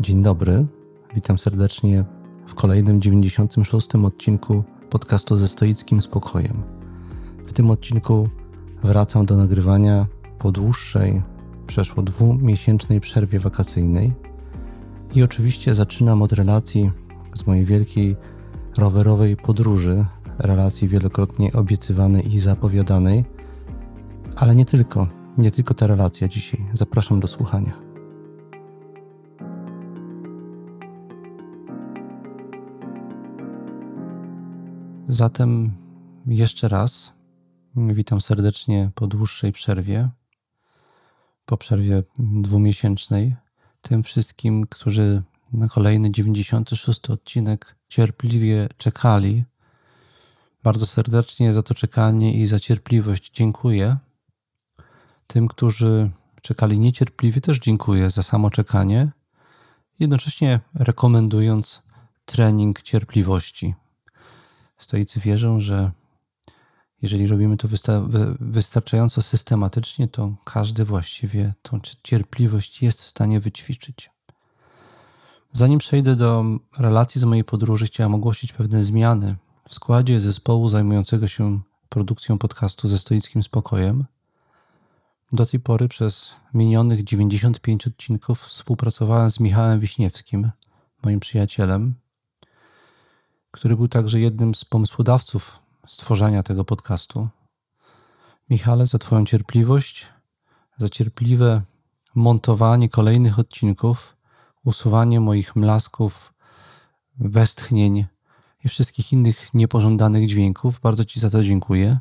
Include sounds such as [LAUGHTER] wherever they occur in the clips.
Dzień dobry, witam serdecznie w kolejnym 96. odcinku podcastu ze stoickim spokojem. W tym odcinku wracam do nagrywania po dłuższej, przeszło dwumiesięcznej przerwie wakacyjnej i oczywiście zaczynam od relacji z mojej wielkiej rowerowej podróży, relacji wielokrotnie obiecywanej i zapowiadanej, ale nie tylko, nie tylko ta relacja dzisiaj. Zapraszam do słuchania. Zatem jeszcze raz witam serdecznie po dłuższej przerwie, po przerwie dwumiesięcznej. Tym wszystkim, którzy na kolejny 96 odcinek cierpliwie czekali. Bardzo serdecznie za to czekanie i za cierpliwość dziękuję. Tym, którzy czekali niecierpliwie, też dziękuję za samo czekanie, jednocześnie rekomendując trening cierpliwości. Stoicy wierzą, że jeżeli robimy to wystarczająco systematycznie, to każdy właściwie tą cierpliwość jest w stanie wyćwiczyć. Zanim przejdę do relacji z mojej podróży, chciałem ogłosić pewne zmiany w składzie zespołu zajmującego się produkcją podcastu ze stoickim spokojem. Do tej pory przez minionych 95 odcinków współpracowałem z Michałem Wiśniewskim, moim przyjacielem, który był także jednym z pomysłodawców stworzenia tego podcastu. Michale, za Twoją cierpliwość, za cierpliwe montowanie kolejnych odcinków, usuwanie moich mlasków, westchnień i wszystkich innych niepożądanych dźwięków. Bardzo Ci za to dziękuję.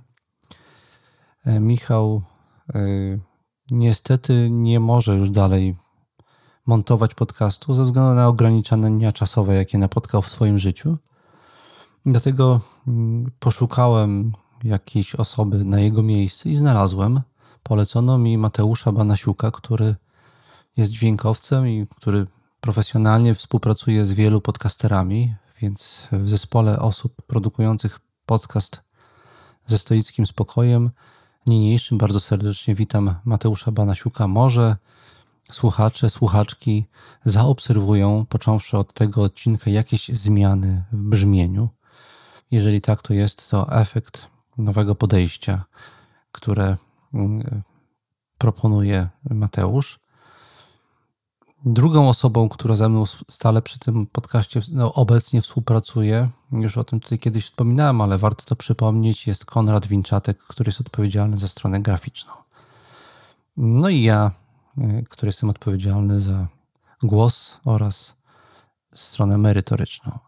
E, Michał e, niestety nie może już dalej montować podcastu ze względu na ograniczenia czasowe, jakie napotkał w swoim życiu. Dlatego mm, poszukałem jakiejś osoby na jego miejsce i znalazłem. Polecono mi Mateusza Banasiuka, który jest dźwiękowcem i który profesjonalnie współpracuje z wielu podcasterami, więc w zespole osób produkujących podcast ze stoickim spokojem niniejszym bardzo serdecznie witam Mateusza Banasiuka. Może słuchacze, słuchaczki zaobserwują, począwszy od tego odcinka, jakieś zmiany w brzmieniu. Jeżeli tak to jest, to efekt nowego podejścia, które mm, proponuje Mateusz. Drugą osobą, która ze mną stale przy tym podcaście no, obecnie współpracuje, już o tym tutaj kiedyś wspominałem, ale warto to przypomnieć, jest Konrad Winczatek, który jest odpowiedzialny za stronę graficzną. No i ja, y, który jestem odpowiedzialny za głos oraz stronę merytoryczną.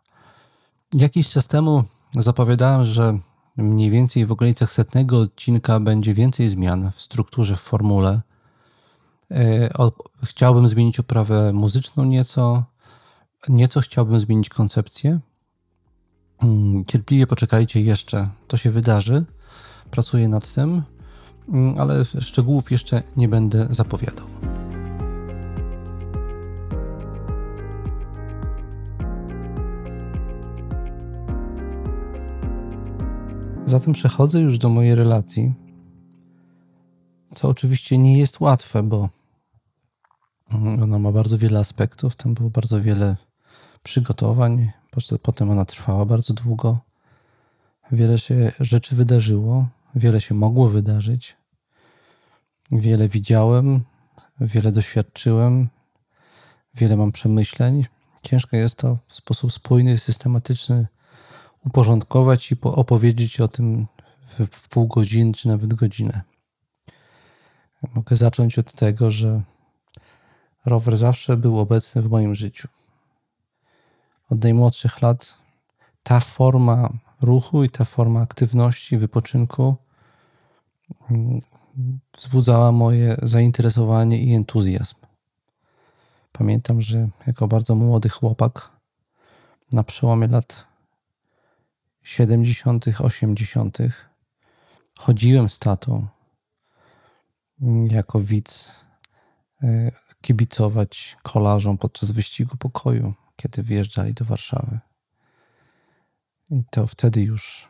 Jakiś czas temu zapowiadałem, że mniej więcej w okolicach setnego odcinka będzie więcej zmian w strukturze, w formule. E, chciałbym zmienić oprawę muzyczną nieco, nieco chciałbym zmienić koncepcję. Mm, cierpliwie poczekajcie jeszcze, to się wydarzy. Pracuję nad tym, mm, ale szczegółów jeszcze nie będę zapowiadał. Zatem przechodzę już do mojej relacji, co oczywiście nie jest łatwe, bo ona ma bardzo wiele aspektów. Tam było bardzo wiele przygotowań. Potem ona trwała bardzo długo. Wiele się rzeczy wydarzyło, wiele się mogło wydarzyć. Wiele widziałem, wiele doświadczyłem, wiele mam przemyśleń. Ciężko jest to w sposób spójny, systematyczny uporządkować i opowiedzieć o tym w pół godziny czy nawet godzinę. Mogę zacząć od tego, że rower zawsze był obecny w moim życiu. Od najmłodszych lat ta forma ruchu i ta forma aktywności, wypoczynku mm, wzbudzała moje zainteresowanie i entuzjazm. Pamiętam, że jako bardzo młody chłopak na przełomie lat 70., 80. chodziłem z tatą jako widz e, kibicować kolarzom podczas wyścigu pokoju, kiedy wjeżdżali do Warszawy. I to wtedy już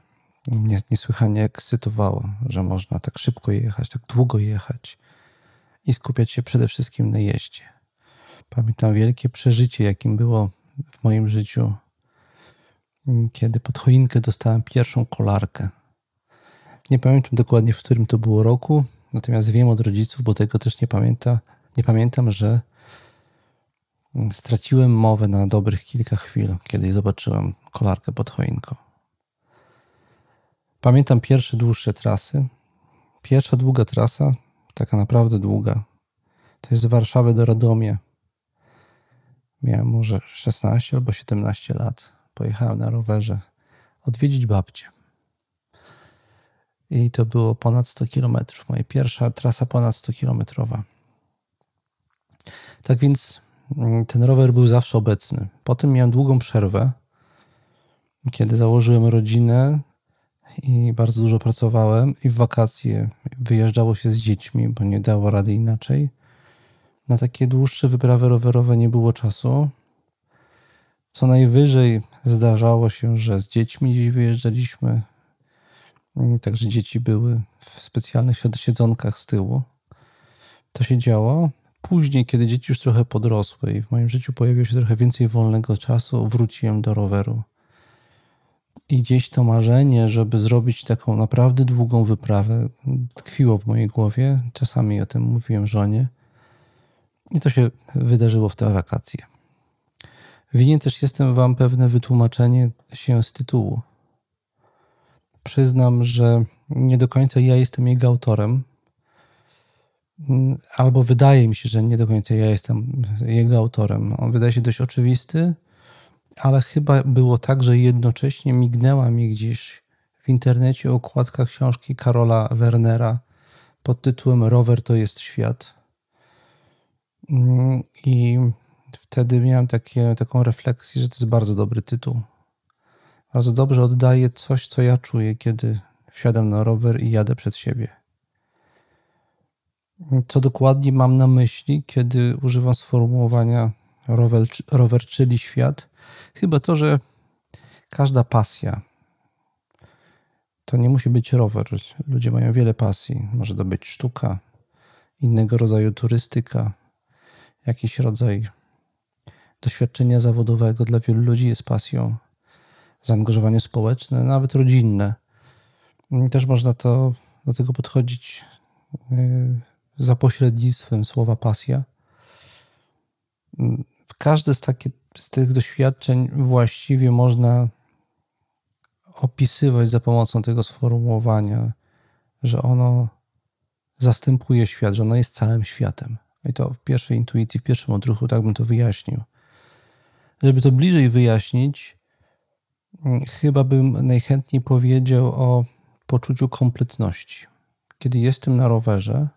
mnie niesłychanie ekscytowało, że można tak szybko jechać, tak długo jechać i skupiać się przede wszystkim na jeździe. Pamiętam wielkie przeżycie, jakim było w moim życiu, kiedy pod choinkę dostałem pierwszą kolarkę. Nie pamiętam dokładnie, w którym to było roku, natomiast wiem od rodziców, bo tego też nie, pamięta, nie pamiętam, że straciłem mowę na dobrych kilka chwil, kiedy zobaczyłem kolarkę pod choinką. Pamiętam pierwsze dłuższe trasy. Pierwsza długa trasa, taka naprawdę długa, to jest z Warszawy do Radomia. Miałem może 16 albo 17 lat. Pojechałem na rowerze odwiedzić babcię. I to było ponad 100 kilometrów. Moja pierwsza trasa ponad 100 kilometrowa. Tak więc mm, ten rower był zawsze obecny. Potem miałem długą przerwę, kiedy założyłem rodzinę i bardzo dużo pracowałem i w wakacje wyjeżdżało się z dziećmi, bo nie dało rady inaczej. Na takie dłuższe wyprawy rowerowe nie było czasu. Co najwyżej zdarzało się, że z dziećmi wyjeżdżaliśmy. Także dzieci były w specjalnych siedzonkach z tyłu. To się działo. Później, kiedy dzieci już trochę podrosły i w moim życiu pojawiło się trochę więcej wolnego czasu, wróciłem do roweru. I gdzieś to marzenie, żeby zrobić taką naprawdę długą wyprawę, tkwiło w mojej głowie. Czasami o tym mówiłem żonie. I to się wydarzyło w te wakacje. Winien też jestem Wam pewne wytłumaczenie się z tytułu. Przyznam, że nie do końca ja jestem jego autorem, albo wydaje mi się, że nie do końca ja jestem jego autorem. On wydaje się dość oczywisty, ale chyba było tak, że jednocześnie mignęła mi gdzieś w internecie okładka książki Karola Wernera pod tytułem Rower to jest świat. I wtedy miałem takie, taką refleksję, że to jest bardzo dobry tytuł. Bardzo dobrze oddaje coś, co ja czuję, kiedy wsiadam na rower i jadę przed siebie. Co dokładnie mam na myśli, kiedy używam sformułowania rower, rower czyli świat? Chyba to, że każda pasja to nie musi być rower. Ludzie mają wiele pasji. Może to być sztuka, innego rodzaju turystyka, jakiś rodzaj doświadczenia zawodowego dla wielu ludzi jest pasją, zaangażowanie społeczne, nawet rodzinne. Też można to, do tego podchodzić y, za pośrednictwem słowa pasja. Każde z, takie, z tych doświadczeń właściwie można opisywać za pomocą tego sformułowania, że ono zastępuje świat, że ono jest całym światem. I to w pierwszej intuicji, w pierwszym odruchu tak bym to wyjaśnił. Żeby to bliżej wyjaśnić, mm, chyba bym najchętniej powiedział o poczuciu kompletności. Kiedy jestem na rowerze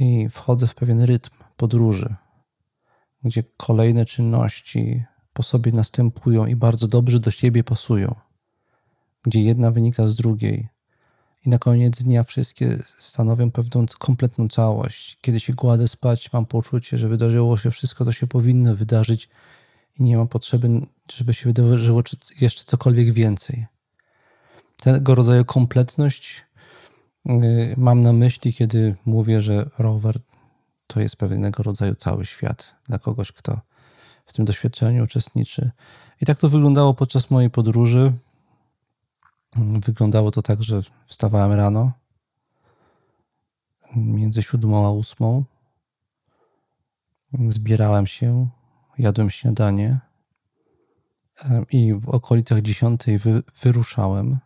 i wchodzę w pewien rytm podróży, gdzie kolejne czynności po sobie następują i bardzo dobrze do siebie pasują, gdzie jedna wynika z drugiej, i na koniec dnia wszystkie stanowią pewną kompletną całość. Kiedy się kładę spać, mam poczucie, że wydarzyło się wszystko, co się powinno wydarzyć i nie ma potrzeby, żeby się wydarzyło jeszcze cokolwiek więcej. Tego rodzaju kompletność y, mam na myśli, kiedy mówię, że rower to jest pewnego rodzaju cały świat dla kogoś, kto w tym doświadczeniu uczestniczy. I tak to wyglądało podczas mojej podróży. Wyglądało to tak, że wstawałem rano między siódmą a ósmą. Zbierałem się, jadłem śniadanie i w okolicach dziesiątej wy, wyruszałem.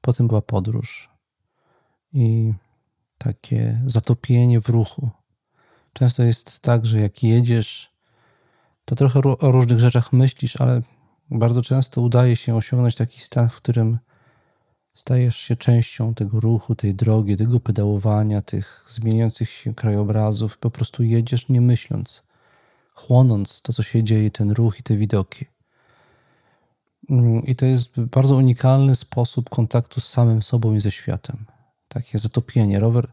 Potem była podróż i takie zatopienie w ruchu. Często jest tak, że jak jedziesz, to trochę o różnych rzeczach myślisz, ale bardzo często udaje się osiągnąć taki stan, w którym stajesz się częścią tego ruchu, tej drogi, tego pedałowania, tych zmieniających się krajobrazów. Po prostu jedziesz nie myśląc, chłonąc to, co się dzieje, ten ruch i te widoki. Mm, I to jest bardzo unikalny sposób kontaktu z samym sobą i ze światem. Takie zatopienie. Rower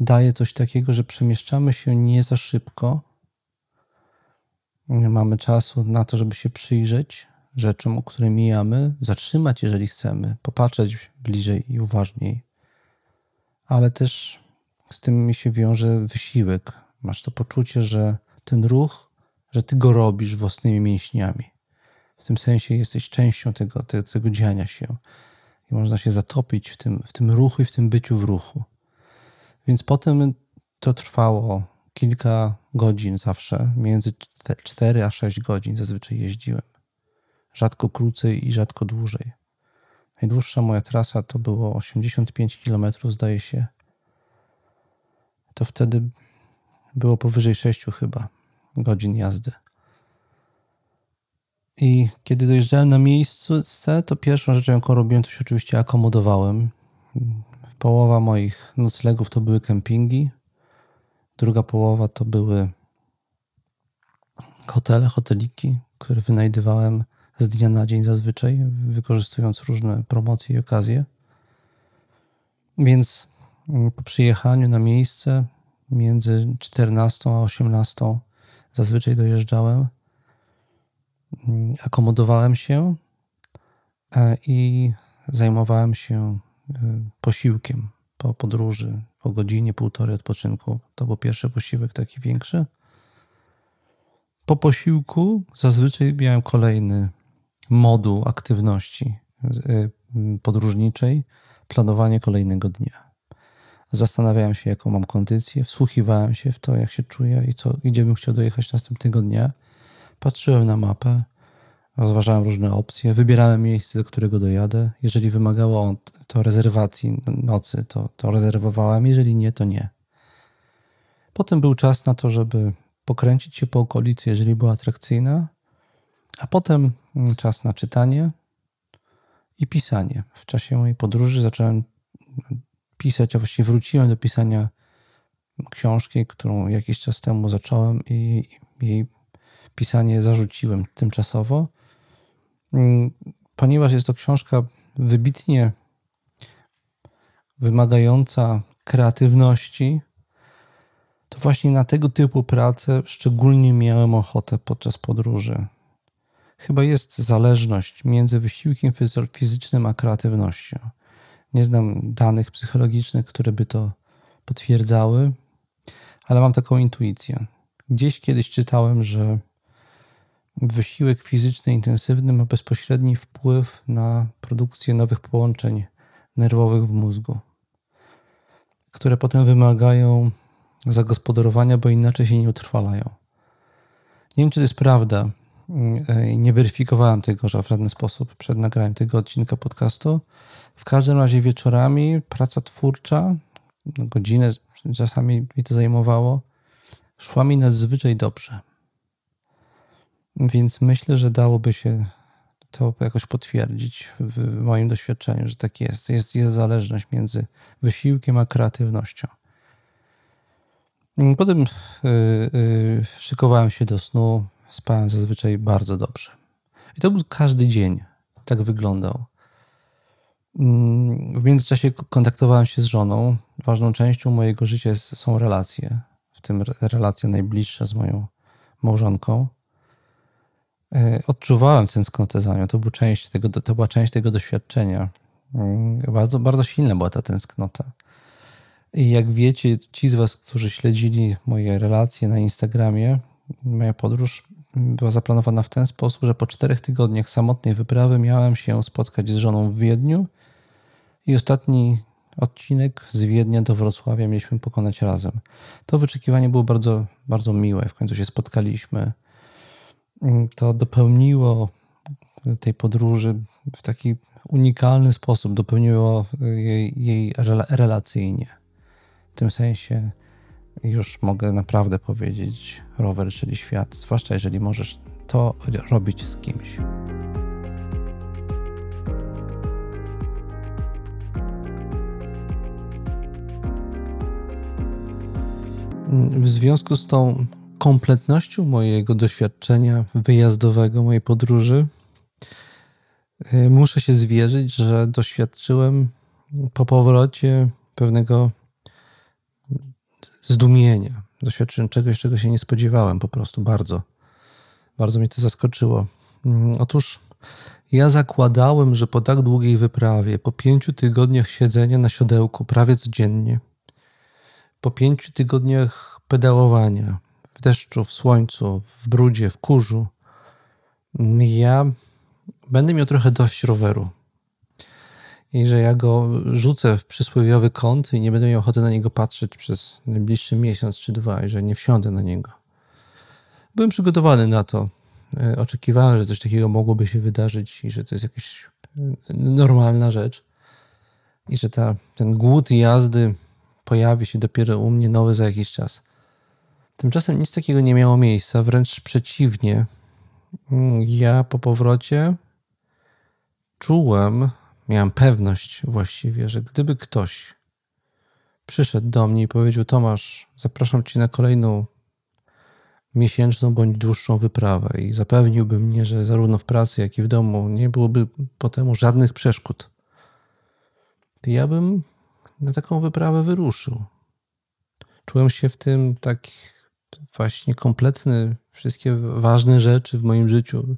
daje coś takiego, że przemieszczamy się nie za szybko. Nie mamy czasu na to, żeby się przyjrzeć, rzeczom, które mijamy, zatrzymać, jeżeli chcemy, popatrzeć bliżej i uważniej. Ale też z tym mi się wiąże wysiłek. Masz to poczucie, że ten ruch, że ty go robisz własnymi mięśniami. W tym sensie jesteś częścią tego, te, tego dziania się. I można się zatopić w tym, w tym ruchu i w tym byciu w ruchu. Więc potem to trwało kilka godzin zawsze, między 4 a 6 godzin zazwyczaj jeździłem. Rzadko krócej i rzadko dłużej. Najdłuższa moja trasa to było 85 km, zdaje się. To wtedy było powyżej 6 chyba godzin jazdy. I kiedy dojeżdżałem na miejsce, to pierwszą rzeczą, jaką robiłem, to się oczywiście akomodowałem. Połowa moich noclegów to były kempingi, druga połowa to były hotele, hoteliki, które wynajdywałem z dnia na dzień zazwyczaj, wykorzystując różne promocje i okazje. Więc mm, po przyjechaniu na miejsce między 14 a 18 zazwyczaj dojeżdżałem, mm, akomodowałem się e, i zajmowałem się e, posiłkiem po podróży, po godzinie, półtorej odpoczynku. To był pierwszy posiłek taki większy. Po posiłku zazwyczaj miałem kolejny moduł aktywności y, podróżniczej, planowanie kolejnego dnia. Zastanawiałem się, jaką mam kondycję, wsłuchiwałem się w to, jak się czuję i co, gdzie bym chciał dojechać następnego dnia. Patrzyłem na mapę, rozważałem różne opcje, wybierałem miejsce, do którego dojadę. Jeżeli wymagało to rezerwacji nocy, to, to rezerwowałem, jeżeli nie, to nie. Potem był czas na to, żeby pokręcić się po okolicy, jeżeli była atrakcyjna, a potem czas na czytanie i pisanie. W czasie mojej podróży zacząłem pisać, a właściwie wróciłem do pisania książki, którą jakiś czas temu zacząłem i jej pisanie zarzuciłem tymczasowo, mm, ponieważ jest to książka wybitnie wymagająca kreatywności, to właśnie na tego typu pracę szczególnie miałem ochotę podczas podróży chyba jest zależność między wysiłkiem fizycznym a kreatywnością. Nie znam danych psychologicznych, które by to potwierdzały, ale mam taką intuicję. Gdzieś kiedyś czytałem, że wysiłek fizyczny intensywny ma bezpośredni wpływ na produkcję nowych połączeń nerwowych w mózgu, które potem wymagają zagospodarowania, bo inaczej się nie utrwalają. Nie wiem, czy to jest prawda, nie weryfikowałem tego że w żaden sposób przed nagraniem tego odcinka podcastu. W każdym razie wieczorami praca twórcza, godzinę czasami mi to zajmowało, szła mi nadzwyczaj dobrze. Więc myślę, że dałoby się to jakoś potwierdzić w moim doświadczeniu, że tak jest. Jest, jest zależność między wysiłkiem a kreatywnością. Potem yy, yy, szykowałem się do snu, spałem zazwyczaj bardzo dobrze. I to był każdy dzień. Tak wyglądał. Mm, w międzyczasie kontaktowałem się z żoną. Ważną częścią mojego życia są relacje, w tym relacja najbliższa z moją małżonką. E, odczuwałem tęsknotę za nią. To, był część tego, to była część tego doświadczenia. Mm, bardzo, bardzo silna była ta tęsknota. I jak wiecie, ci z Was, którzy śledzili moje relacje na Instagramie, moja podróż była zaplanowana w ten sposób, że po czterech tygodniach samotnej wyprawy miałem się spotkać z żoną w Wiedniu i ostatni odcinek z Wiednia do Wrocławia mieliśmy pokonać razem. To wyczekiwanie było bardzo, bardzo miłe. W końcu się spotkaliśmy. To dopełniło tej podróży w taki unikalny sposób, dopełniło jej, jej relacyjnie. W tym sensie już mogę naprawdę powiedzieć rower, czyli świat, zwłaszcza jeżeli możesz to robić z kimś. W związku z tą kompletnością mojego doświadczenia wyjazdowego, mojej podróży, y, muszę się zwierzyć, że doświadczyłem po powrocie pewnego zdumienia. Doświadczyłem czegoś, czego się nie spodziewałem po prostu bardzo. Bardzo mnie to zaskoczyło. Mm, otóż ja zakładałem, że po tak długiej wyprawie, po pięciu tygodniach siedzenia na siodełku prawie codziennie, po pięciu tygodniach pedałowania w deszczu, w słońcu, w brudzie, w kurzu, ja będę miał trochę dość roweru. I że ja go rzucę w przysłowiowy kąt i nie będę miał ochoty na niego patrzeć przez najbliższy miesiąc czy dwa, i że nie wsiądę na niego. Byłem przygotowany na to. E, oczekiwałem, że coś takiego mogłoby się wydarzyć i że to jest jakaś e, normalna rzecz. I że ta, ten głód jazdy pojawi się dopiero u mnie nowy za jakiś czas. Tymczasem nic takiego nie miało miejsca, wręcz przeciwnie. Mm, ja po powrocie czułem, miałem pewność właściwie, że gdyby ktoś przyszedł do mnie i powiedział: Tomasz, zapraszam cię na kolejną miesięczną bądź dłuższą wyprawę i zapewniłby mnie, że zarówno w pracy, jak i w domu nie byłoby po temu żadnych przeszkód, to ja bym na taką wyprawę wyruszył. Czułem się w tym tak właśnie kompletny. Wszystkie ważne rzeczy w moim życiu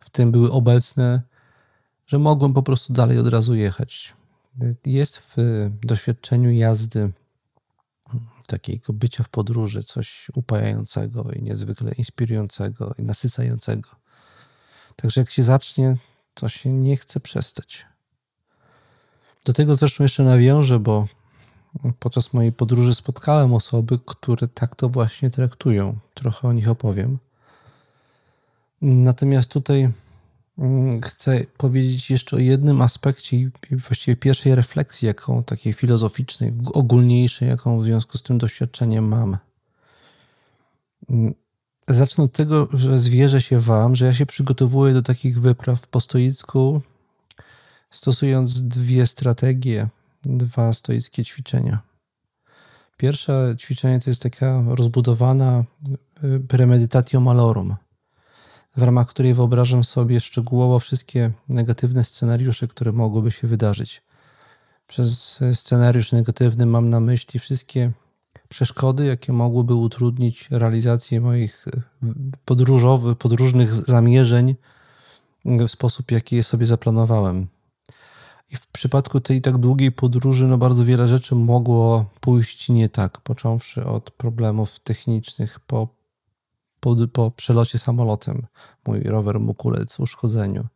w tym były obecne, że mogłem po prostu dalej od razu jechać. Jest w doświadczeniu jazdy takiego bycia w podróży coś upajającego i niezwykle inspirującego i nasycającego. Także jak się zacznie, to się nie chce przestać. Do tego zresztą jeszcze nawiążę, bo podczas mojej podróży spotkałem osoby, które tak to właśnie traktują. Trochę o nich opowiem. Natomiast tutaj mm, chcę powiedzieć jeszcze o jednym aspekcie i właściwie pierwszej refleksji, jaką takiej filozoficznej, ogólniejszej, jaką w związku z tym doświadczeniem mam. Mm, zacznę od tego, że zwierzę się Wam, że ja się przygotowuję do takich wypraw po stoicku, stosując dwie strategie, dwa stoickie ćwiczenia. Pierwsze ćwiczenie to jest taka rozbudowana y, premeditatio malorum, w ramach której wyobrażam sobie szczegółowo wszystkie negatywne scenariusze, które mogłyby się wydarzyć. Przez scenariusz negatywny mam na myśli wszystkie przeszkody, jakie mogłyby utrudnić realizację moich y, podróżowych, podróżnych zamierzeń w sposób, jaki je sobie zaplanowałem. I w przypadku tej tak długiej podróży, no bardzo wiele rzeczy mogło pójść nie tak, począwszy od problemów technicznych po, po, po przelocie samolotem. Mój rower mógł ulec uszkodzeniu.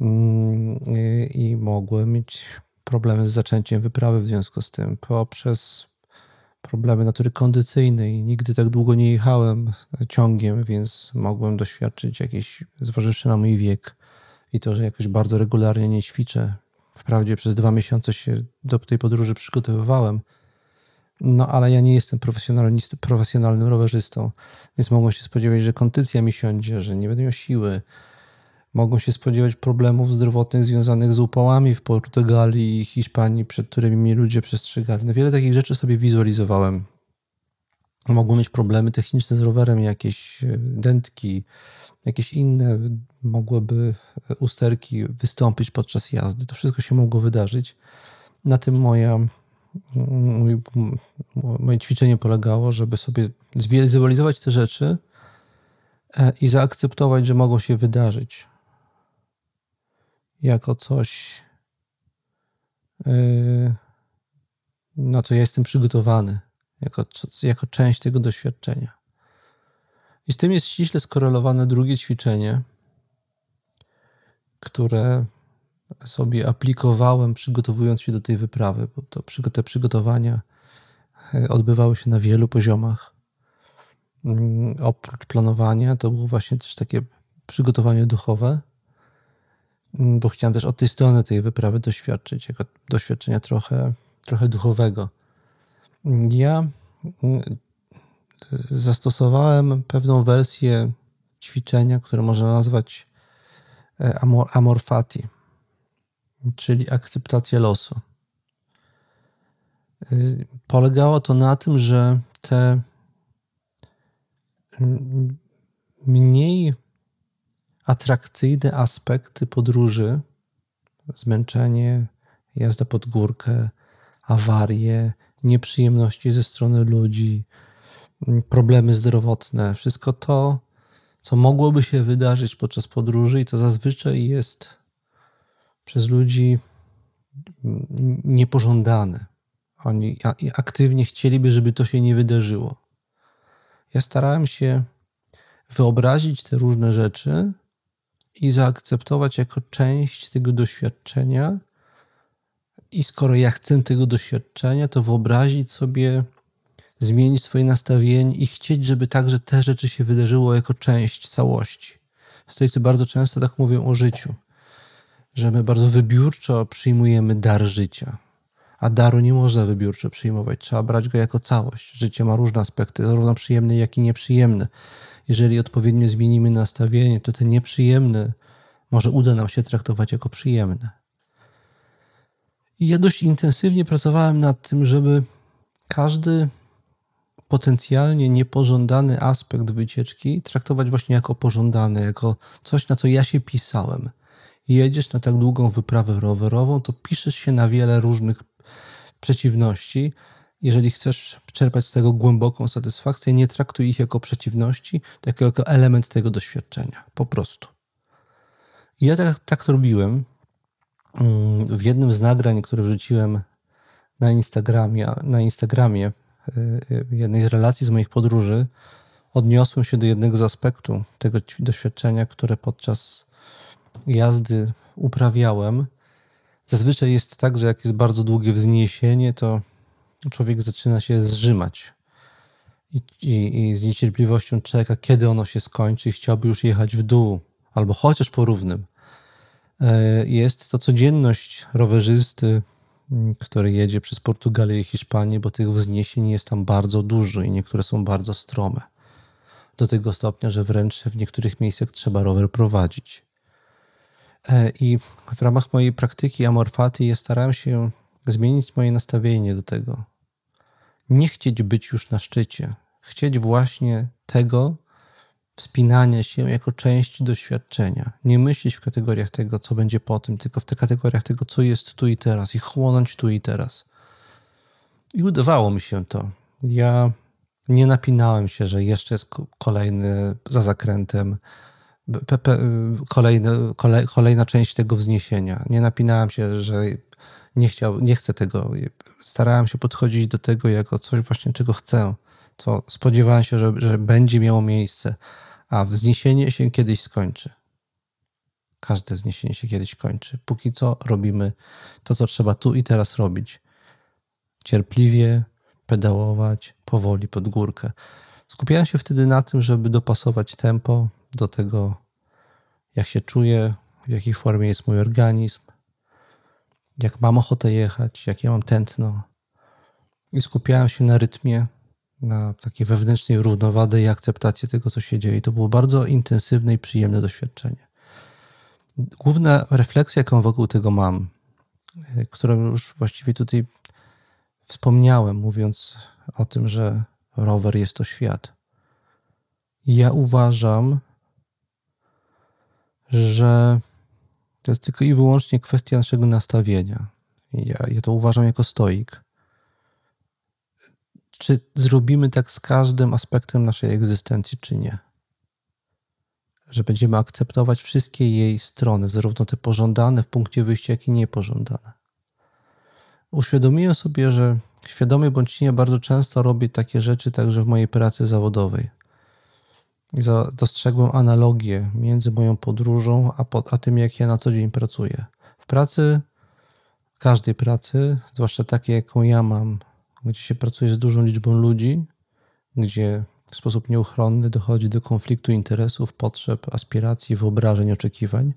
Mm, I mogłem mieć problemy z zaczęciem wyprawy w związku z tym, poprzez problemy natury kondycyjnej. Nigdy tak długo nie jechałem ciągiem, więc mogłem doświadczyć jakiejś, zważywszy na mój wiek, i to, że jakoś bardzo regularnie nie ćwiczę. Wprawdzie przez dwa miesiące się do tej podróży przygotowywałem, no ale ja nie jestem profesjonalnym rowerzystą, więc mogą się spodziewać, że kondycja mi siądzie, że nie będę miał siły. Mogą się spodziewać problemów zdrowotnych związanych z upałami w Portugalii i Hiszpanii, przed którymi mnie ludzie przestrzegali. No wiele takich rzeczy sobie wizualizowałem. Mogłem mieć problemy techniczne z rowerem, jakieś e, dętki, jakieś inne mogłyby usterki wystąpić podczas jazdy. To wszystko się mogło wydarzyć. Na tym moja, moje ćwiczenie polegało, żeby sobie zwizualizować te rzeczy e, i zaakceptować, że mogą się wydarzyć jako coś, e, na co ja jestem przygotowany, jako, jako część tego doświadczenia. I z tym jest ściśle skorelowane drugie ćwiczenie, które sobie aplikowałem, przygotowując się do tej wyprawy, bo to, te przygotowania e, odbywały się na wielu poziomach. Mm, oprócz planowania, to było właśnie też takie przygotowanie duchowe, mm, bo chciałem też od tej strony tej wyprawy doświadczyć, jako doświadczenia trochę, trochę duchowego. Ja mm, zastosowałem pewną wersję ćwiczenia, które można nazwać e, amor, amor fati, czyli akceptacja losu. E, polegało to na tym, że te mniej atrakcyjne aspekty podróży, zmęczenie, jazda pod górkę, awarie, nieprzyjemności ze strony ludzi, problemy zdrowotne, wszystko to, co mogłoby się wydarzyć podczas podróży i to zazwyczaj jest przez ludzi niepożądane. Oni aktywnie chcieliby, żeby to się nie wydarzyło. Ja starałem się wyobrazić te różne rzeczy i zaakceptować jako część tego doświadczenia. I skoro ja chcę tego doświadczenia, to wyobrazić sobie, zmienić swoje nastawienie i chcieć, żeby także te rzeczy się wydarzyło jako część całości. Stoicy bardzo często tak mówią o życiu, że my bardzo wybiórczo przyjmujemy dar życia. A daru nie można wybiórczo przyjmować, trzeba brać go jako całość. Życie ma różne aspekty, zarówno przyjemne, jak i nieprzyjemne. Jeżeli odpowiednio zmienimy nastawienie, to te nieprzyjemne może uda nam się traktować jako przyjemne. I ja dość intensywnie pracowałem nad tym, żeby każdy potencjalnie niepożądany aspekt wycieczki traktować właśnie jako pożądany, jako coś, na co ja się pisałem. Jedziesz na tak długą wyprawę rowerową, to piszesz się na wiele różnych przeciwności. Jeżeli chcesz czerpać z tego głęboką satysfakcję, nie traktuj ich jako przeciwności, tylko jako element tego doświadczenia. Po prostu. Ja tak, tak robiłem. Mm, w jednym z nagrań, które wrzuciłem na Instagramie, na Instagramie y, y, jednej z relacji z moich podróży, odniosłem się do jednego z aspektów tego doświadczenia, które podczas jazdy uprawiałem. Zazwyczaj jest tak, że jak jest bardzo długie wzniesienie, to człowiek zaczyna się zrzymać i, i, i z niecierpliwością czeka, kiedy ono się skończy i chciałby już jechać w dół, albo chociaż po równym. E, jest to codzienność rowerzysty, który jedzie przez Portugalię i Hiszpanię, bo tych wzniesień jest tam bardzo dużo i niektóre są bardzo strome. Do tego stopnia, że wręcz w niektórych miejscach trzeba rower prowadzić. E, I w ramach mojej praktyki amorfaty ja starałem się zmienić moje nastawienie do tego. Nie chcieć być już na szczycie, chcieć właśnie tego wspinania się jako część doświadczenia. Nie myśleć w kategoriach tego, co będzie po tym, tylko w tych kategoriach tego, co jest tu i teraz i chłonąć tu i teraz. I udawało mi się to. Ja nie napinałem się, że jeszcze jest kolejny za zakrętem, kolejny, kolej, kolejna część tego wzniesienia. Nie napinałem się, że nie, chciał, nie chcę tego. Starałem się podchodzić do tego jako coś właśnie, czego chcę, co spodziewałem się, że, że będzie miało miejsce, a wzniesienie się kiedyś skończy. Każde wzniesienie się kiedyś kończy. Póki co robimy to, co trzeba tu i teraz robić. Cierpliwie pedałować, powoli pod górkę. Skupiałem się wtedy na tym, żeby dopasować tempo do tego, jak się czuję, w jakiej formie jest mój organizm, jak mam ochotę jechać, jak ja mam tętno. I skupiałem się na rytmie, na takiej wewnętrznej równowadze i akceptacji tego, co się dzieje. I to było bardzo intensywne i przyjemne doświadczenie. Główna refleksja, jaką wokół tego mam, e, którą już właściwie tutaj wspomniałem, mówiąc o tym, że rower jest to świat. Ja uważam, że to jest tylko i wyłącznie kwestia naszego nastawienia. Ja, ja to uważam jako stoik. Czy zrobimy tak z każdym aspektem naszej egzystencji, czy nie? Że będziemy akceptować wszystkie jej strony, zarówno te pożądane w punkcie wyjścia, jak i niepożądane. Uświadomiłem sobie, że świadomie bądź nie, bardzo często robię takie rzeczy także w mojej pracy zawodowej dostrzegłem analogię między moją podróżą a, a tym, jak ja na co dzień pracuję. W pracy, każdej pracy, zwłaszcza takiej, jaką ja mam, gdzie się pracuje z dużą liczbą ludzi, gdzie w sposób nieuchronny dochodzi do konfliktu interesów, potrzeb, aspiracji, wyobrażeń, oczekiwań.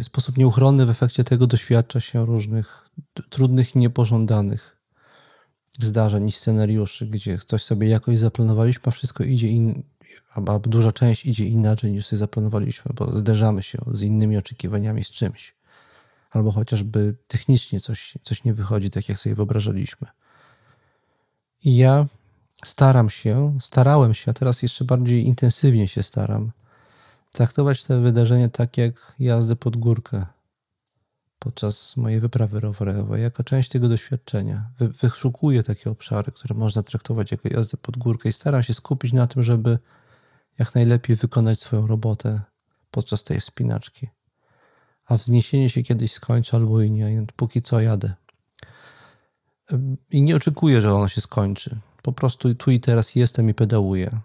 W sposób nieuchronny w efekcie tego doświadcza się różnych trudnych i niepożądanych zdarzeń i scenariuszy, gdzie coś sobie jakoś zaplanowaliśmy, a wszystko idzie in, albo duża część idzie inaczej niż sobie zaplanowaliśmy, bo zderzamy się z innymi oczekiwaniami, z czymś. Albo chociażby technicznie coś, coś nie wychodzi tak, jak sobie wyobrażaliśmy. I ja staram się, starałem się, a teraz jeszcze bardziej intensywnie się staram, traktować te wydarzenia tak jak jazdę pod górkę, podczas mojej wyprawy rowerowej, jako część tego doświadczenia. Wy, wyszukuję takie obszary, które można traktować jako jazdę pod górkę i staram się skupić na tym, żeby jak najlepiej wykonać swoją robotę podczas tej wspinaczki. A wzniesienie się kiedyś skończy albo i nie, póki co jadę. I nie oczekuję, że ono się skończy. Po prostu tu i teraz jestem i pedałuję.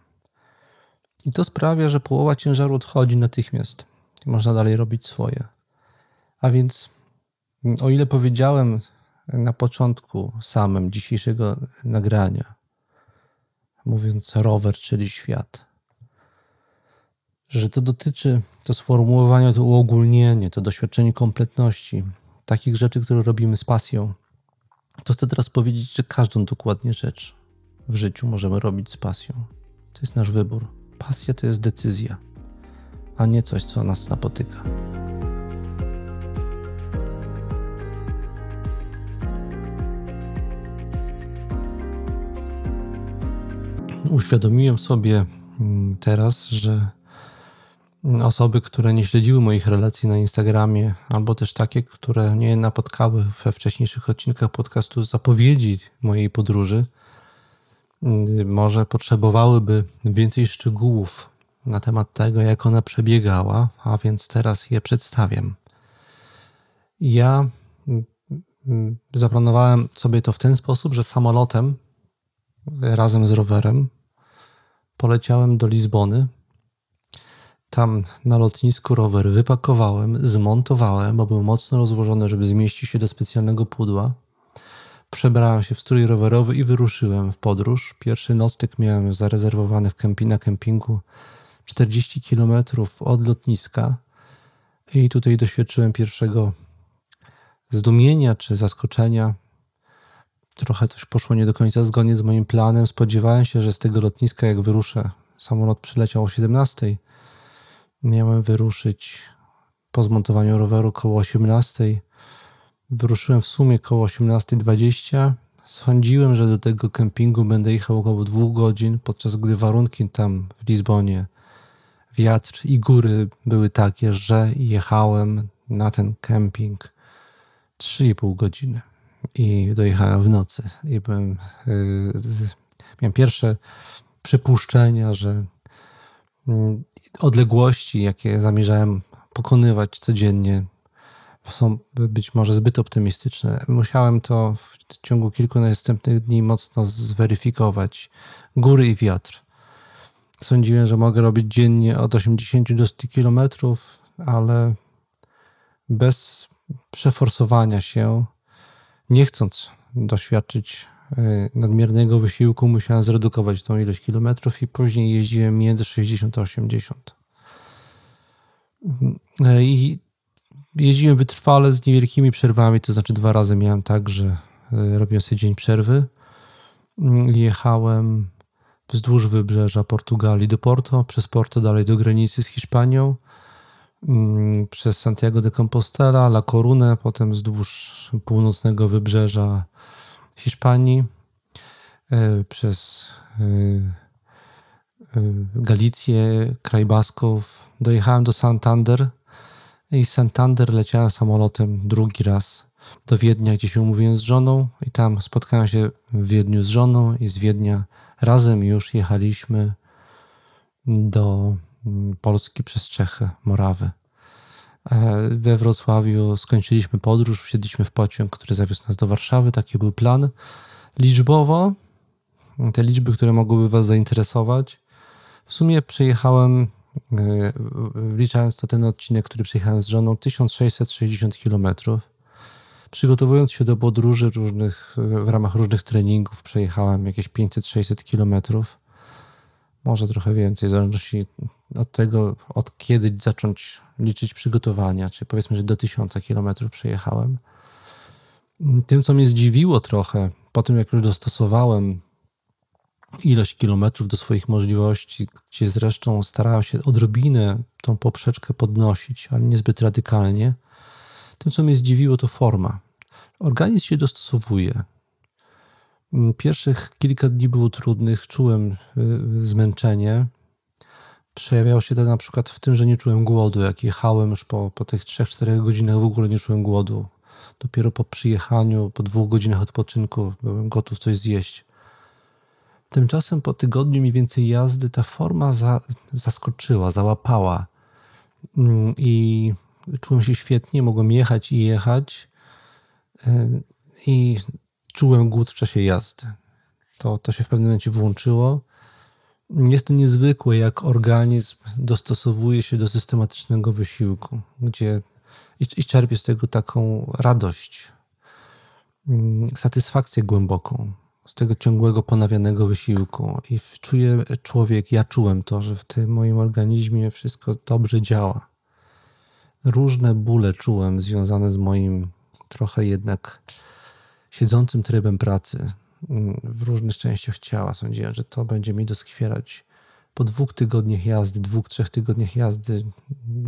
I to sprawia, że połowa ciężaru odchodzi natychmiast. Można dalej robić swoje. A więc, o ile powiedziałem na początku samym dzisiejszego nagrania, mówiąc rower, czyli świat, że to dotyczy, to sformułowanie, to uogólnienie, to doświadczenie kompletności, takich rzeczy, które robimy z pasją, to chcę teraz powiedzieć, że każdą dokładnie rzecz w życiu możemy robić z pasją. To jest nasz wybór. Pasja to jest decyzja, a nie coś, co nas napotyka. Uświadomiłem sobie mm, teraz, że osoby, które nie śledziły moich relacji na Instagramie, albo też takie, które nie napotkały we wcześniejszych odcinkach podcastu zapowiedzi mojej podróży, mm, może potrzebowałyby więcej szczegółów na temat tego, jak ona przebiegała, a więc teraz je przedstawiam. Ja mm, zaplanowałem sobie to w ten sposób, że samolotem razem z rowerem poleciałem do Lizbony tam na lotnisku rower wypakowałem, zmontowałem, bo był mocno rozłożony, żeby zmieścić się do specjalnego pudła. Przebrałem się w strój rowerowy i wyruszyłem w podróż. Pierwszy nocleg miałem zarezerwowany w kempi, na kempingu 40 km od lotniska. I tutaj doświadczyłem pierwszego zdumienia czy zaskoczenia. Trochę coś poszło nie do końca zgodnie z moim planem. Spodziewałem się, że z tego lotniska, jak wyruszę, samolot przyleciał o 17 Miałem wyruszyć po zmontowaniu roweru koło 18. Wyruszyłem w sumie koło 18.20. Sądziłem, że do tego kempingu będę jechał około dwóch godzin, podczas gdy warunki tam w Lizbonie, wiatr i góry były takie, że jechałem na ten kemping 3,5 godziny i dojechałem w nocy. I byłem, yy, miałem pierwsze przypuszczenia, że yy, odległości, jakie zamierzałem pokonywać codziennie, są być może zbyt optymistyczne. Musiałem to w ciągu kilku następnych dni mocno zweryfikować. Góry i wiatr. Sądziłem, że mogę robić dziennie od 80 do 100 kilometrów, ale bez przeforsowania się, nie chcąc doświadczyć e, nadmiernego wysiłku, musiałem zredukować tą ilość kilometrów i później jeździłem między 60 a 80. E, I jeździłem wytrwale z niewielkimi przerwami, to znaczy dwa razy miałem tak, że robiłem sobie dzień przerwy. Mm, jechałem wzdłuż wybrzeża Portugalii do Porto, przez Porto dalej do granicy z Hiszpanią, przez Santiago de Compostela, La Corunę, potem wzdłuż północnego wybrzeża Hiszpanii, e, przez Galicję, kraj Basków. Dojechałem do Santander i z Santander leciałem samolotem drugi raz do Wiednia, gdzie się umówiłem z żoną i tam spotkałem się w Wiedniu z żoną i z Wiednia razem już jechaliśmy do mm, Polski przez Czechy, Morawy. E, we Wrocławiu skończyliśmy podróż, wsiedliśmy w pociąg, który zawiózł nas do Warszawy. Taki był plan. Liczbowo, te liczby, które mogłyby Was zainteresować, w sumie przejechałem, e, wliczając to ten odcinek, który przejechałem z żoną, 1660 km. Przygotowując się do podróży różnych, w ramach różnych treningów, przejechałem jakieś 500-600 km. Może trochę więcej, w zależności od tego, od kiedy zacząć liczyć przygotowania, czy powiedzmy, że do 1000 km przejechałem. Tym, co mnie zdziwiło trochę, po tym jak już dostosowałem ilość kilometrów do swoich możliwości, gdzie zresztą starałem się odrobinę tą poprzeczkę podnosić, ale niezbyt radykalnie. Tym, co mnie zdziwiło, to forma. Organizm się dostosowuje. Pierwszych kilka dni było trudnych, czułem y, zmęczenie. Przejawiało się to na przykład w tym, że nie czułem głodu. Jak jechałem już po, po tych 3-4 godzinach, w ogóle nie czułem głodu. Dopiero po przyjechaniu, po dwóch godzinach odpoczynku, byłem gotów coś zjeść. Tymczasem po tygodniu mniej więcej jazdy ta forma za, zaskoczyła, załapała mm, i czułem się świetnie, mogłem jechać i jechać y, i czułem głód w czasie jazdy. to, to się w pewnym momencie włączyło. Jest to niezwykłe, jak organizm dostosowuje się do systematycznego wysiłku, gdzie i, i czerpie z tego taką radość, mm, satysfakcję głęboką z tego ciągłego, ponawianego wysiłku. I czuje człowiek, ja czułem to, że w tym moim organizmie wszystko dobrze działa. Różne bóle czułem związane z moim trochę jednak siedzącym trybem pracy w różnych częściach ciała. Sądziłem, że to będzie mi doskwierać. Po dwóch tygodniach jazdy, dwóch, trzech tygodniach jazdy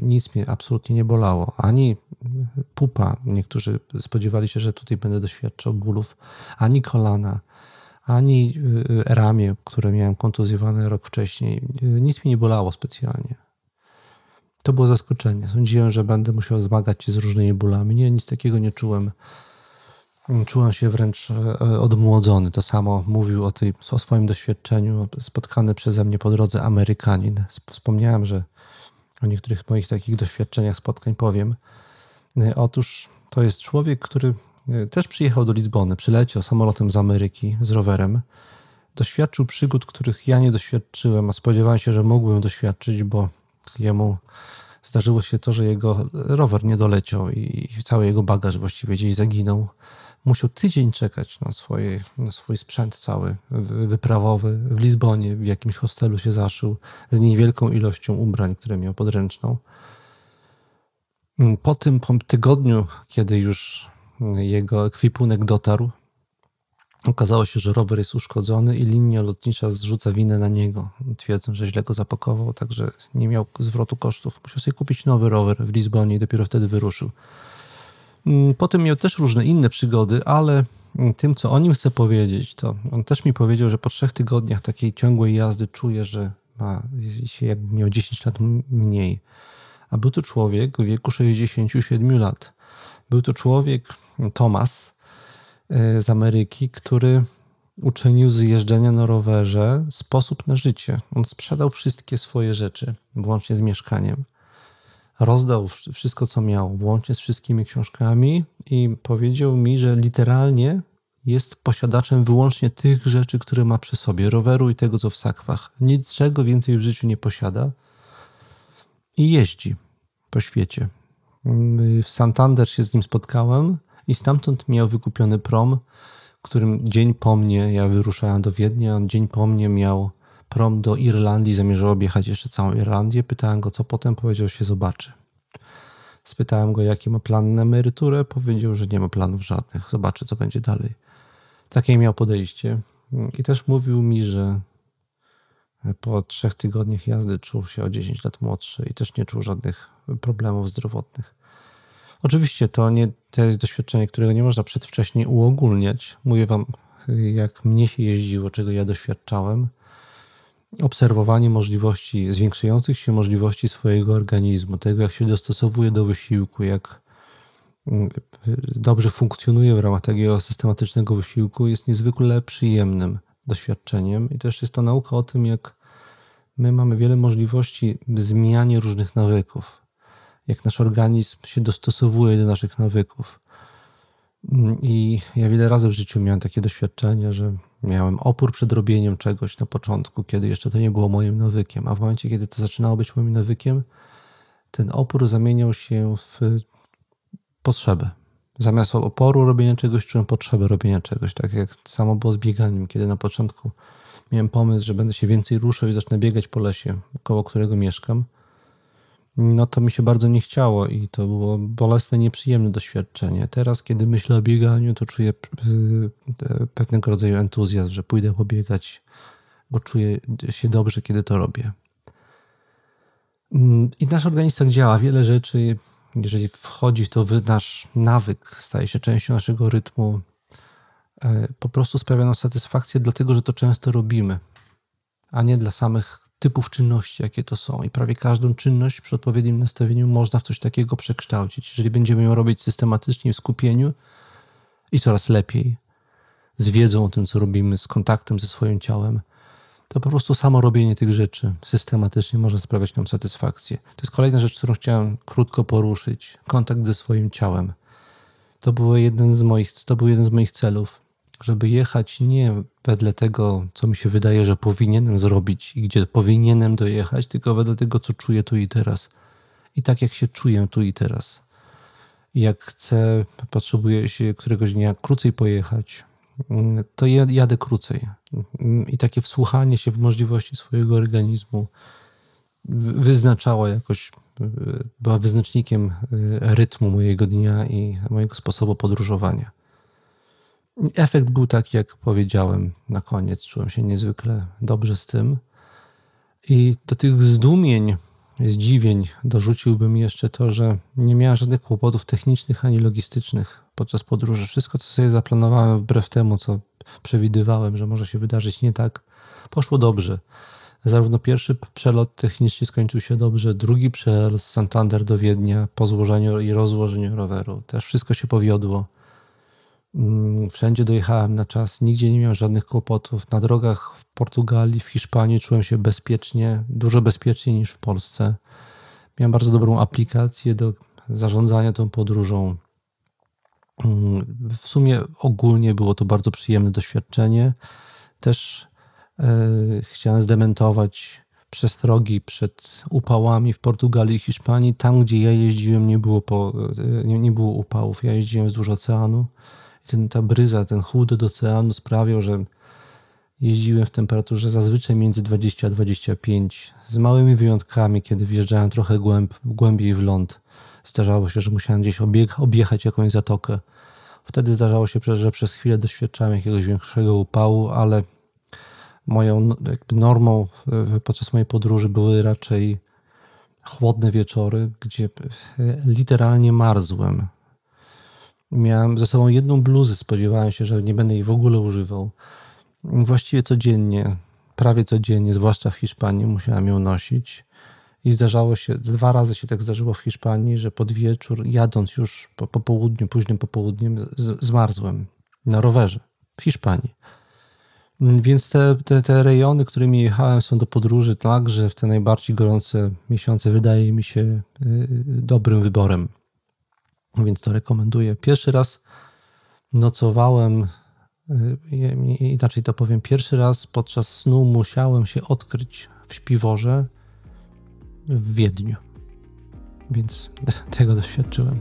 nic mnie absolutnie nie bolało. Ani pupa, niektórzy spodziewali się, że tutaj będę doświadczał bólów, ani kolana, ani y, ramię, które miałem kontuzjowane rok wcześniej. Nic mi nie bolało specjalnie. To było zaskoczenie. Sądziłem, że będę musiał zmagać się z różnymi bólami. Nie, nic takiego nie czułem. Czułem się wręcz e, odmłodzony. To samo mówił o, tej, o swoim doświadczeniu spotkany przeze mnie po drodze Amerykanin. Wspomniałem, że o niektórych moich takich doświadczeniach spotkań powiem. E, otóż to jest człowiek, który e, też przyjechał do Lizbony, przyleciał samolotem z Ameryki z rowerem. Doświadczył przygód, których ja nie doświadczyłem, a spodziewałem się, że mógłbym doświadczyć, bo jemu zdarzyło się to, że jego rower nie doleciał i cały jego bagaż właściwie gdzieś zaginął. Musiał tydzień czekać na, swoje, na swój sprzęt cały wyprawowy w Lizbonie, w jakimś hostelu się zaszył z niewielką ilością ubrań, które miał podręczną. Po tym po tygodniu, kiedy już jego ekwipunek dotarł, Okazało się, że rower jest uszkodzony i linia lotnicza zrzuca winę na niego, twierdząc, że źle go zapakował, także nie miał zwrotu kosztów. Musiał sobie kupić nowy rower w Lizbonie i dopiero wtedy wyruszył. Mm, potem miał też różne inne przygody, ale tym, co o nim chcę powiedzieć, to on też mi powiedział, że po trzech tygodniach takiej ciągłej jazdy czuje, że ma się jakby miał 10 lat mniej. A był to człowiek w wieku 67 lat. Był to człowiek, Thomas, E, z Ameryki, który uczynił z jeżdżenia na rowerze sposób na życie. On sprzedał wszystkie swoje rzeczy, włącznie z mieszkaniem. Rozdał wszystko, co miał, włącznie z wszystkimi książkami, i powiedział mi, że literalnie jest posiadaczem wyłącznie tych rzeczy, które ma przy sobie roweru i tego, co w sakwach. Niczego więcej w życiu nie posiada i jeździ po świecie. W Santander się z nim spotkałem i stamtąd miał wykupiony prom, którym dzień po mnie ja wyruszałem do Wiednia, dzień po mnie miał prom do Irlandii, zamierzał objechać jeszcze całą Irlandię. Pytałem go, co potem, powiedział, się zobaczy. Spytałem go, jaki ma plan na emeryturę, powiedział, że nie ma planów żadnych, zobaczy, co będzie dalej. Takie miał podejście. I też mówił mi, że po trzech tygodniach jazdy czuł się o 10 lat młodszy i też nie czuł żadnych problemów zdrowotnych. Oczywiście to nie to jest doświadczenie, którego nie można przedwcześnie uogólniać. Mówię wam, jak mnie się jeździło, czego ja doświadczałem. Obserwowanie możliwości, zwiększających się możliwości swojego organizmu, tego jak się dostosowuje do wysiłku, jak mm, dobrze funkcjonuje w ramach takiego systematycznego wysiłku, jest niezwykle przyjemnym doświadczeniem. I też jest to nauka o tym, jak my mamy wiele możliwości w zmianie różnych nawyków jak nasz organizm się dostosowuje do naszych nawyków. I ja wiele razy w życiu miałem takie doświadczenie, że miałem opór przed robieniem czegoś na początku, kiedy jeszcze to nie było moim nawykiem, a w momencie, kiedy to zaczynało być moim nawykiem, ten opór zamieniał się w potrzebę. Zamiast oporu robienia czegoś, czułem potrzebę robienia czegoś. Tak jak samo było z bieganiem, kiedy na początku miałem pomysł, że będę się więcej ruszał i zacznę biegać po lesie, koło którego mieszkam no to mi się bardzo nie chciało i to było bolesne, nieprzyjemne doświadczenie. Teraz, kiedy myślę o bieganiu, to czuję e, pewnego rodzaju entuzjazm, że pójdę pobiegać, bo czuję się dobrze, kiedy to robię. Mm, I nasz organizm tak działa. Wiele rzeczy, jeżeli wchodzi w to nasz nawyk, staje się częścią naszego rytmu, e, po prostu sprawia nam satysfakcję, dlatego że to często robimy, a nie dla samych typów czynności, jakie to są. I prawie każdą czynność przy odpowiednim nastawieniu można w coś takiego przekształcić. Jeżeli będziemy ją robić systematycznie, w skupieniu i coraz lepiej, z wiedzą o tym, co robimy, z kontaktem ze swoim ciałem, to po prostu samo robienie tych rzeczy systematycznie może sprawiać nam satysfakcję. To jest kolejna rzecz, którą chciałem krótko poruszyć. Kontakt ze swoim ciałem. To, było jeden z moich, to był jeden z moich celów. Żeby jechać nie wedle tego, co mi się wydaje, że powinienem zrobić i gdzie powinienem dojechać, tylko wedle tego, co czuję tu i teraz. I tak jak się czuję tu i teraz. Jak chcę, potrzebuję się któregoś dnia krócej pojechać, to jadę krócej. I takie wsłuchanie się w możliwości swojego organizmu wyznaczało jakoś, była wyznacznikiem rytmu mojego dnia i mojego sposobu podróżowania. Efekt był taki, jak powiedziałem na koniec. Czułem się niezwykle dobrze z tym. I do tych zdumień, zdziwień dorzuciłbym jeszcze to, że nie miałem żadnych kłopotów technicznych ani logistycznych podczas podróży. Wszystko, co sobie zaplanowałem, wbrew temu, co przewidywałem, że może się wydarzyć nie tak, poszło dobrze. Zarówno pierwszy przelot technicznie skończył się dobrze, drugi przelot z Santander do Wiednia po złożeniu i rozłożeniu roweru też wszystko się powiodło. Mm, wszędzie dojechałem na czas, nigdzie nie miałem żadnych kłopotów. Na drogach w Portugalii, w Hiszpanii czułem się bezpiecznie, dużo bezpieczniej niż w Polsce. Miałem bardzo dobrą aplikację do zarządzania tą podróżą. Mm, w sumie ogólnie było to bardzo przyjemne doświadczenie. Też e, chciałem zdementować przestrogi przed upałami w Portugalii i Hiszpanii. Tam, gdzie ja jeździłem, nie było, po, e, nie, nie było upałów. Ja jeździłem wzdłuż oceanu ten, ta bryza, ten chłód od oceanu sprawiał, że jeździłem w temperaturze zazwyczaj między 20 a 25, z małymi wyjątkami, kiedy wjeżdżałem trochę głęb, głębiej w ląd. Zdarzało się, że musiałem gdzieś obieg, objechać jakąś zatokę. Wtedy zdarzało się, że przez chwilę doświadczałem jakiegoś większego upału, ale moją normą e, podczas mojej podróży były raczej chłodne wieczory, gdzie e, literalnie marzłem. Miałem ze sobą jedną bluzę, spodziewałem się, że nie będę jej w ogóle używał. Właściwie codziennie, prawie codziennie, zwłaszcza w Hiszpanii, musiałem ją nosić. I zdarzało się, dwa razy się tak zdarzyło w Hiszpanii, że pod wieczór, jadąc już po, po południu, późnym popołudniem, z, zmarzłem na rowerze w Hiszpanii. Więc te, te, te rejony, którymi jechałem, są do podróży także w te najbardziej gorące miesiące, wydaje mi się y, dobrym wyborem więc to rekomenduję. Pierwszy raz nocowałem, y, inaczej to powiem, pierwszy raz podczas snu musiałem się odkryć w śpiworze w Wiedniu. Więc [LAUGHS] tego doświadczyłem.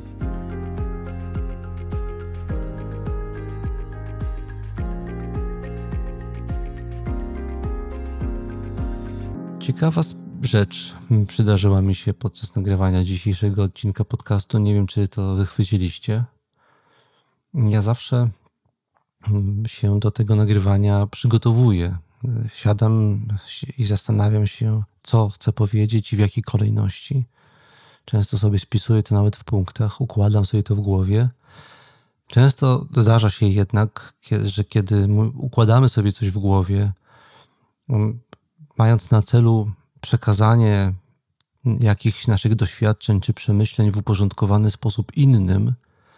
Ciekawa rzecz przydarzyła mi się podczas nagrywania dzisiejszego odcinka podcastu. Nie wiem, czy to wychwyciliście. Ja zawsze mm, się do tego nagrywania przygotowuję. Siadam i zastanawiam się, co chcę powiedzieć i w jakiej kolejności. Często sobie spisuję to nawet w punktach, układam sobie to w głowie. Często zdarza się jednak, że kiedy układamy sobie coś w głowie, mm, mając na celu przekazanie jakichś naszych doświadczeń czy przemyśleń w uporządkowany sposób innym,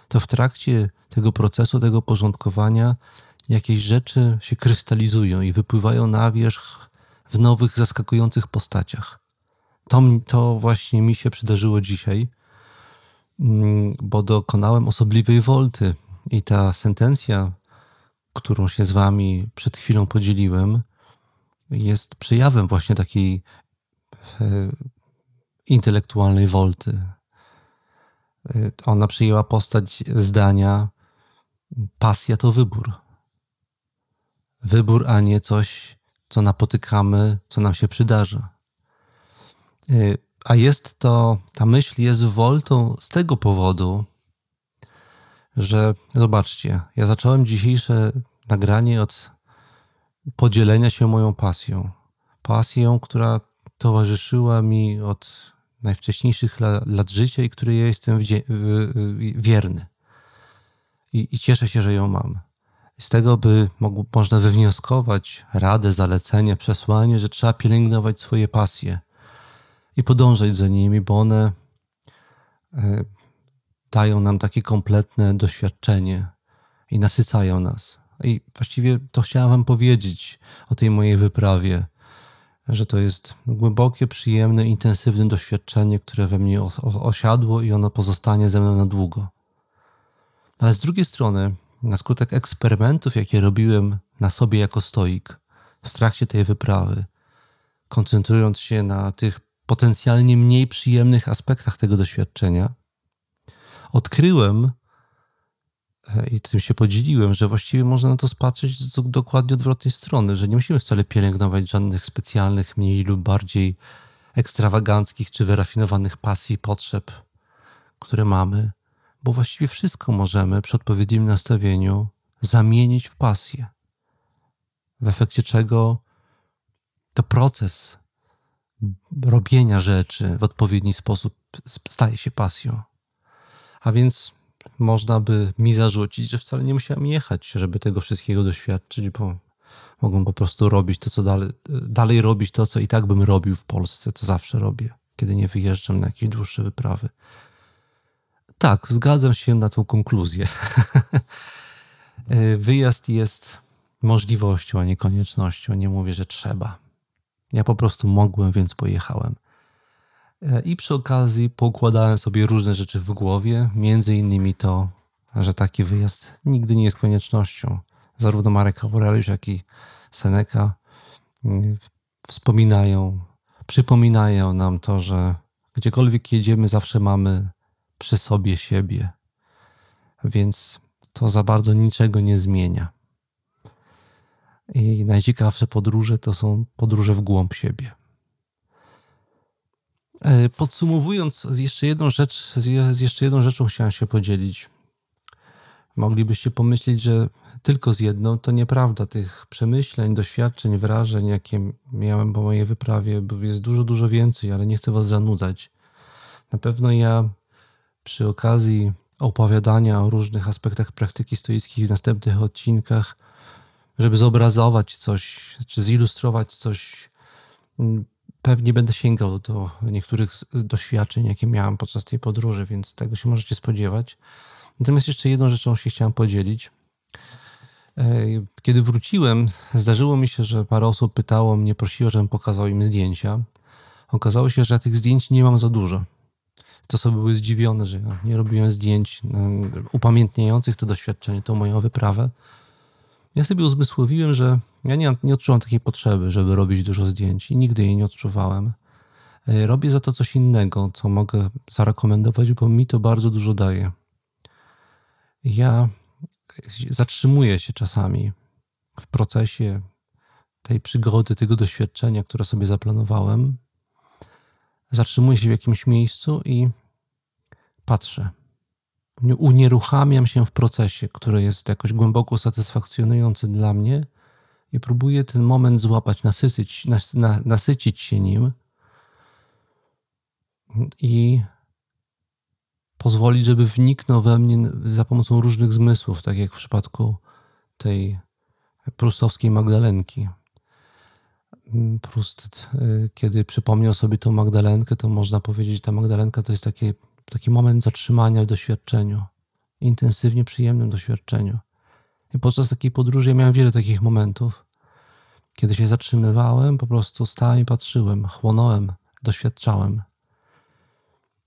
to w trakcie tego procesu, tego porządkowania jakieś rzeczy się krystalizują i wypływają na wierzch w nowych, zaskakujących postaciach. To, to właśnie mi się przydarzyło dzisiaj, mm, bo dokonałem osobliwej wolty i ta sentencja, którą się z wami przed chwilą podzieliłem, jest przejawem właśnie takiej intelektualnej wolty. E, ona przyjęła postać zdania: pasja to wybór. Wybór, a nie coś, co napotykamy, co nam się przydarza. E, a jest to, ta myśl jest woltą z tego powodu, że zobaczcie, ja zacząłem dzisiejsze nagranie od podzielenia się moją pasją. Pasją, która towarzyszyła mi od najwcześniejszych lat życia i której ja jestem wierny. I, I, cieszę się, że ją mam. Z tego by można wywnioskować radę, zalecenie, przesłanie, że trzeba pielęgnować swoje pasje i podążać za nimi, bo one e, dają nam takie kompletne doświadczenie i nasycają nas. I właściwie to chciałem Wam powiedzieć o tej mojej wyprawie że to jest głębokie, przyjemne, intensywne doświadczenie, które we mnie osiadło i ono pozostanie ze mną na długo. Ale z drugiej strony, na skutek eksperymentów, jakie robiłem na sobie jako stoik w trakcie tej wyprawy, koncentrując się na tych potencjalnie mniej przyjemnych aspektach tego doświadczenia, odkryłem i tym się podzieliłem, że właściwie można na to spatrzeć z dokładnie odwrotnej strony, że nie musimy wcale pielęgnować żadnych specjalnych, mniej lub bardziej ekstrawaganckich czy wyrafinowanych pasji, potrzeb, które mamy, bo właściwie wszystko możemy przy odpowiednim nastawieniu zamienić w pasję. W efekcie czego to proces robienia rzeczy w odpowiedni sposób staje się pasją. A więc można by mi zarzucić, że wcale nie musiałem jechać, żeby tego wszystkiego doświadczyć, bo mogą po prostu robić to, co dalej, dalej robić to, co i tak bym robił w Polsce, to zawsze robię, kiedy nie wyjeżdżam na jakieś dłuższe wyprawy. Tak, zgadzam się na tą konkluzję. [LAUGHS] Wyjazd jest możliwością, a nie koniecznością. Nie mówię, że trzeba. Ja po prostu mogłem, więc pojechałem. I przy okazji poukładałem sobie różne rzeczy w głowie, między innymi to, że taki wyjazd nigdy nie jest koniecznością. Zarówno Marek Aureliusz, jak i Seneca mm, wspominają, przypominają nam to, że gdziekolwiek jedziemy, zawsze mamy przy sobie siebie. Więc to za bardzo niczego nie zmienia. I najciekawsze podróże to są podróże w głąb siebie. E, podsumowując, jeszcze jedną rzecz, z jeszcze jedną rzeczą chciałem się podzielić. Moglibyście pomyśleć, że tylko z jedną, to nieprawda. Tych przemyśleń, doświadczeń, wrażeń, jakie miałem po mojej wyprawie, jest dużo, dużo więcej, ale nie chcę Was zanudzać. Na pewno ja przy okazji opowiadania o różnych aspektach praktyki stoickiej w następnych odcinkach, żeby zobrazować coś, czy zilustrować coś, pewnie będę sięgał do niektórych doświadczeń, jakie miałem podczas tej podróży, więc tego się możecie spodziewać. Natomiast jeszcze jedną rzeczą się chciałem podzielić. E, kiedy wróciłem, zdarzyło mi się, że parę osób pytało mnie, prosiło, żebym pokazał im zdjęcia. Okazało się, że ja tych zdjęć nie mam za dużo. To osoby były zdziwione, że ja nie robiłem zdjęć e, upamiętniających to doświadczenie, tą moją wyprawę. Ja sobie uzmysłowiłem, że ja nie, nie odczuwam takiej potrzeby, żeby robić dużo zdjęć i nigdy jej nie odczuwałem. E, robię za to coś innego, co mogę zarekomendować, bo mi to bardzo dużo daje. Ja zatrzymuję się czasami w procesie tej przygody, tego doświadczenia, które sobie zaplanowałem. Zatrzymuję się w jakimś miejscu i patrzę. Unieruchamiam się w procesie, który jest jakoś głęboko satysfakcjonujący dla mnie i próbuję ten moment złapać, nasycić, nas, na, nasycić się nim i pozwolić, żeby wniknął we mnie za pomocą różnych zmysłów, tak jak w przypadku tej prustowskiej Magdalenki. Prust, y, kiedy przypomniał sobie tą Magdalenkę, to można powiedzieć, ta Magdalenka to jest taki, taki moment zatrzymania w doświadczeniu, intensywnie przyjemnym doświadczeniu. I podczas takiej podróży ja miałem wiele takich momentów, kiedy się zatrzymywałem, po prostu stałem i patrzyłem, chłonąłem, doświadczałem.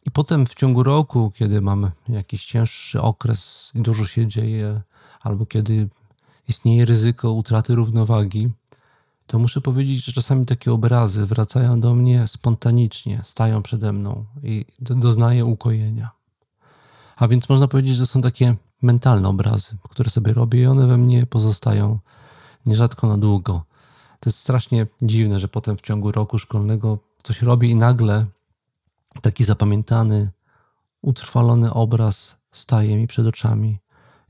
I potem w ciągu roku, kiedy mamy jakiś cięższy okres i dużo się dzieje, albo kiedy istnieje ryzyko utraty równowagi, to muszę powiedzieć, że czasami takie obrazy wracają do mnie spontanicznie, stają przede mną i doznaję ukojenia. A więc można powiedzieć, że są takie mentalne obrazy, które sobie robię i one we mnie pozostają nierzadko na długo. To jest strasznie dziwne, że potem w ciągu roku szkolnego coś robię i nagle taki zapamiętany, utrwalony obraz staje mi przed oczami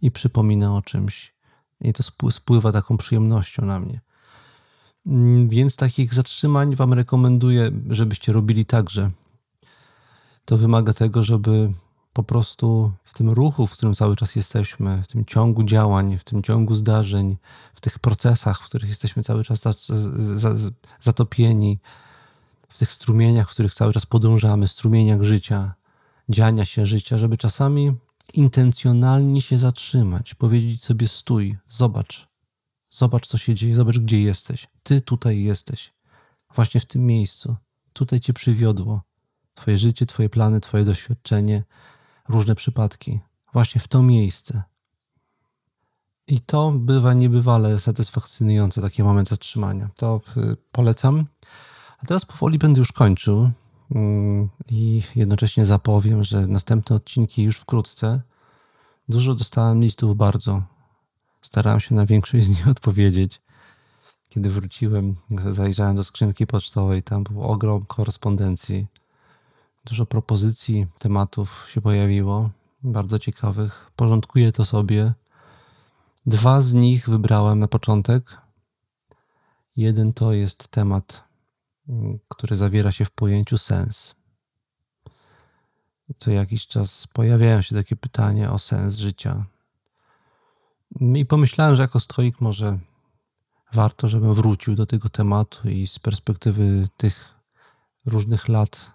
i przypomina o czymś. I to spływa taką przyjemnością na mnie. Mm, więc takich zatrzymań Wam rekomenduję, żebyście robili także. To wymaga tego, żeby po prostu w tym ruchu, w którym cały czas jesteśmy, w tym ciągu działań, w tym ciągu zdarzeń, w tych procesach, w których jesteśmy cały czas zatopieni, w tych strumieniach, w których cały czas podążamy, strumieniach życia, dziania się życia, żeby czasami intencjonalnie się zatrzymać, powiedzieć sobie: stój, zobacz, zobacz, co się dzieje, zobacz, gdzie jesteś. Ty tutaj jesteś, właśnie w tym miejscu. Tutaj cię przywiodło. Twoje życie, Twoje plany, Twoje doświadczenie, różne przypadki. Właśnie w to miejsce. I to bywa niebywale satysfakcjonujące, takie momenty zatrzymania. To y, polecam. A teraz powoli będę już kończył mm, i jednocześnie zapowiem, że następne odcinki już wkrótce. Dużo dostałem listów bardzo. Starałem się na większość z nich [LAUGHS] odpowiedzieć. Kiedy wróciłem, zajrzałem do skrzynki pocztowej, tam był ogrom korespondencji. Dużo propozycji, tematów się pojawiło, bardzo ciekawych. Porządkuję to sobie. Dwa z nich wybrałem na początek. Jeden to jest temat, mm, który zawiera się w pojęciu sens. Co jakiś czas pojawiają się takie pytania o sens życia. I pomyślałem, że jako stoik może warto, żebym wrócił do tego tematu i z perspektywy tych różnych lat,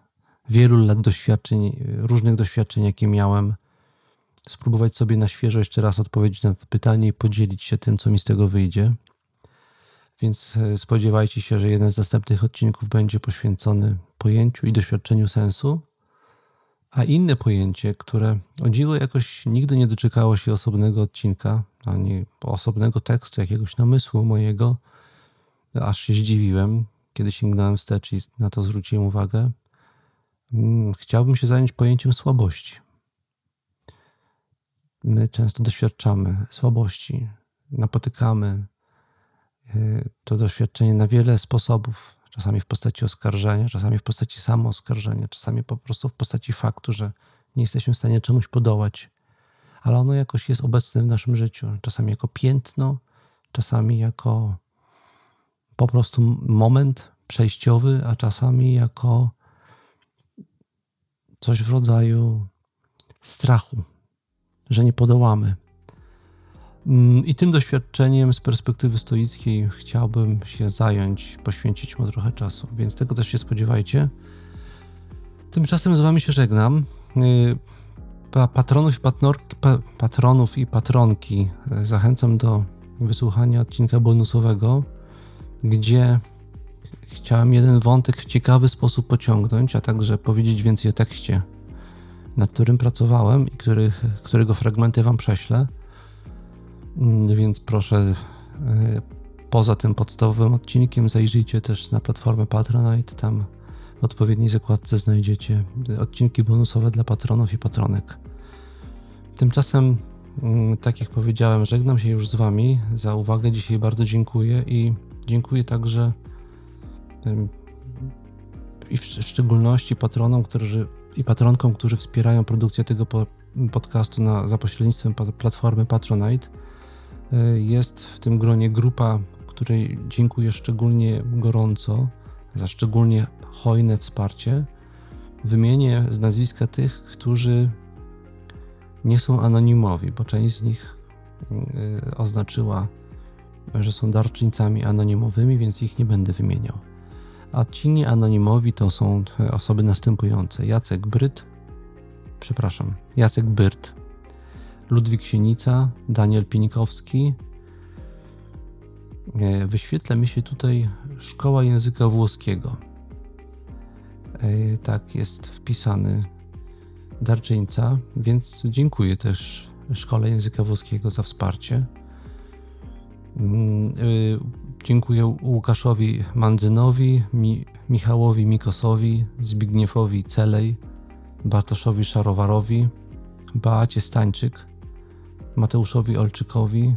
wielu lat doświadczeń, różnych doświadczeń, jakie miałem, spróbować sobie na świeżo jeszcze raz odpowiedzieć na to pytanie i podzielić się tym, co mi z tego wyjdzie. Więc e, spodziewajcie się, że jeden z następnych odcinków będzie poświęcony pojęciu i doświadczeniu sensu, a inne pojęcie, które o dziwo jakoś nigdy nie doczekało się osobnego odcinka, ani osobnego tekstu, jakiegoś namysłu mojego, aż się zdziwiłem, kiedy sięgnąłem wstecz i na to zwróciłem uwagę. Mm, chciałbym się zająć pojęciem słabości. My często doświadczamy słabości, napotykamy y, to doświadczenie na wiele sposobów. Czasami w postaci oskarżenia, czasami w postaci samooskarżenia, czasami po prostu w postaci faktu, że nie jesteśmy w stanie czemuś podołać, ale ono jakoś jest obecne w naszym życiu. Czasami jako piętno, czasami jako po prostu moment przejściowy, a czasami jako coś w rodzaju strachu, że nie podołamy. Mm, I tym doświadczeniem z perspektywy stoickiej chciałbym się zająć, poświęcić mu trochę czasu, więc tego też się spodziewajcie. Tymczasem z Wami się żegnam. Patronów, patronów i patronki y, zachęcam do wysłuchania odcinka bonusowego, gdzie chciałem jeden wątek w ciekawy sposób pociągnąć, a także powiedzieć więcej o tekście, nad którym pracowałem i których, którego fragmenty Wam prześlę. Mm, więc proszę, e, poza tym podstawowym odcinkiem, zajrzyjcie też na platformę Patronite. Tam w odpowiedniej zakładce znajdziecie odcinki bonusowe dla patronów i patronek. Tymczasem, mm, tak jak powiedziałem, żegnam się już z Wami. Za uwagę dzisiaj bardzo dziękuję i dziękuję także i w szczególności patronom, którzy i patronkom, którzy wspierają produkcję tego podcastu na, za pośrednictwem platformy Patronite. E, jest w tym gronie grupa, której dziękuję szczególnie gorąco za szczególnie hojne wsparcie. Wymienię z nazwiska tych, którzy nie są anonimowi, bo część z nich e, oznaczyła, że są darczyńcami anonimowymi, więc ich nie będę wymieniał. A ci nieanonimowi to są osoby następujące: Jacek Bryt, przepraszam, Jacek Byrt, Ludwik Sienica, Daniel Pienikowski. E, wyświetla mi się tutaj Szkoła Języka Włoskiego. Tak jest wpisany darczyńca, więc dziękuję też Szkole Języka Włoskiego za wsparcie. Mm, y, dziękuję Łukaszowi Mandzynowi, Mi Michałowi Mikosowi, Zbigniewowi Celej, Bartoszowi Szarowarowi, Beacie Stańczyk, Mateuszowi Olczykowi,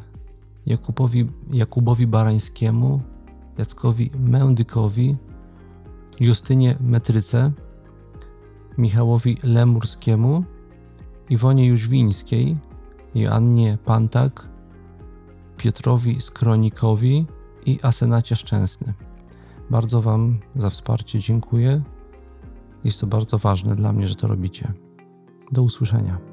Jakubowi, Jakubowi Barańskiemu, Jackowi Mędykowi, Justynie Metryce, Michałowi Lemurskiemu, Iwonie Jóźwińskiej, Joannie Pantak, Piotrowi Skronikowi i Asenacie Szczęsny. Bardzo Wam za wsparcie dziękuję. Jest to bardzo ważne dla mnie, że to robicie. Do usłyszenia.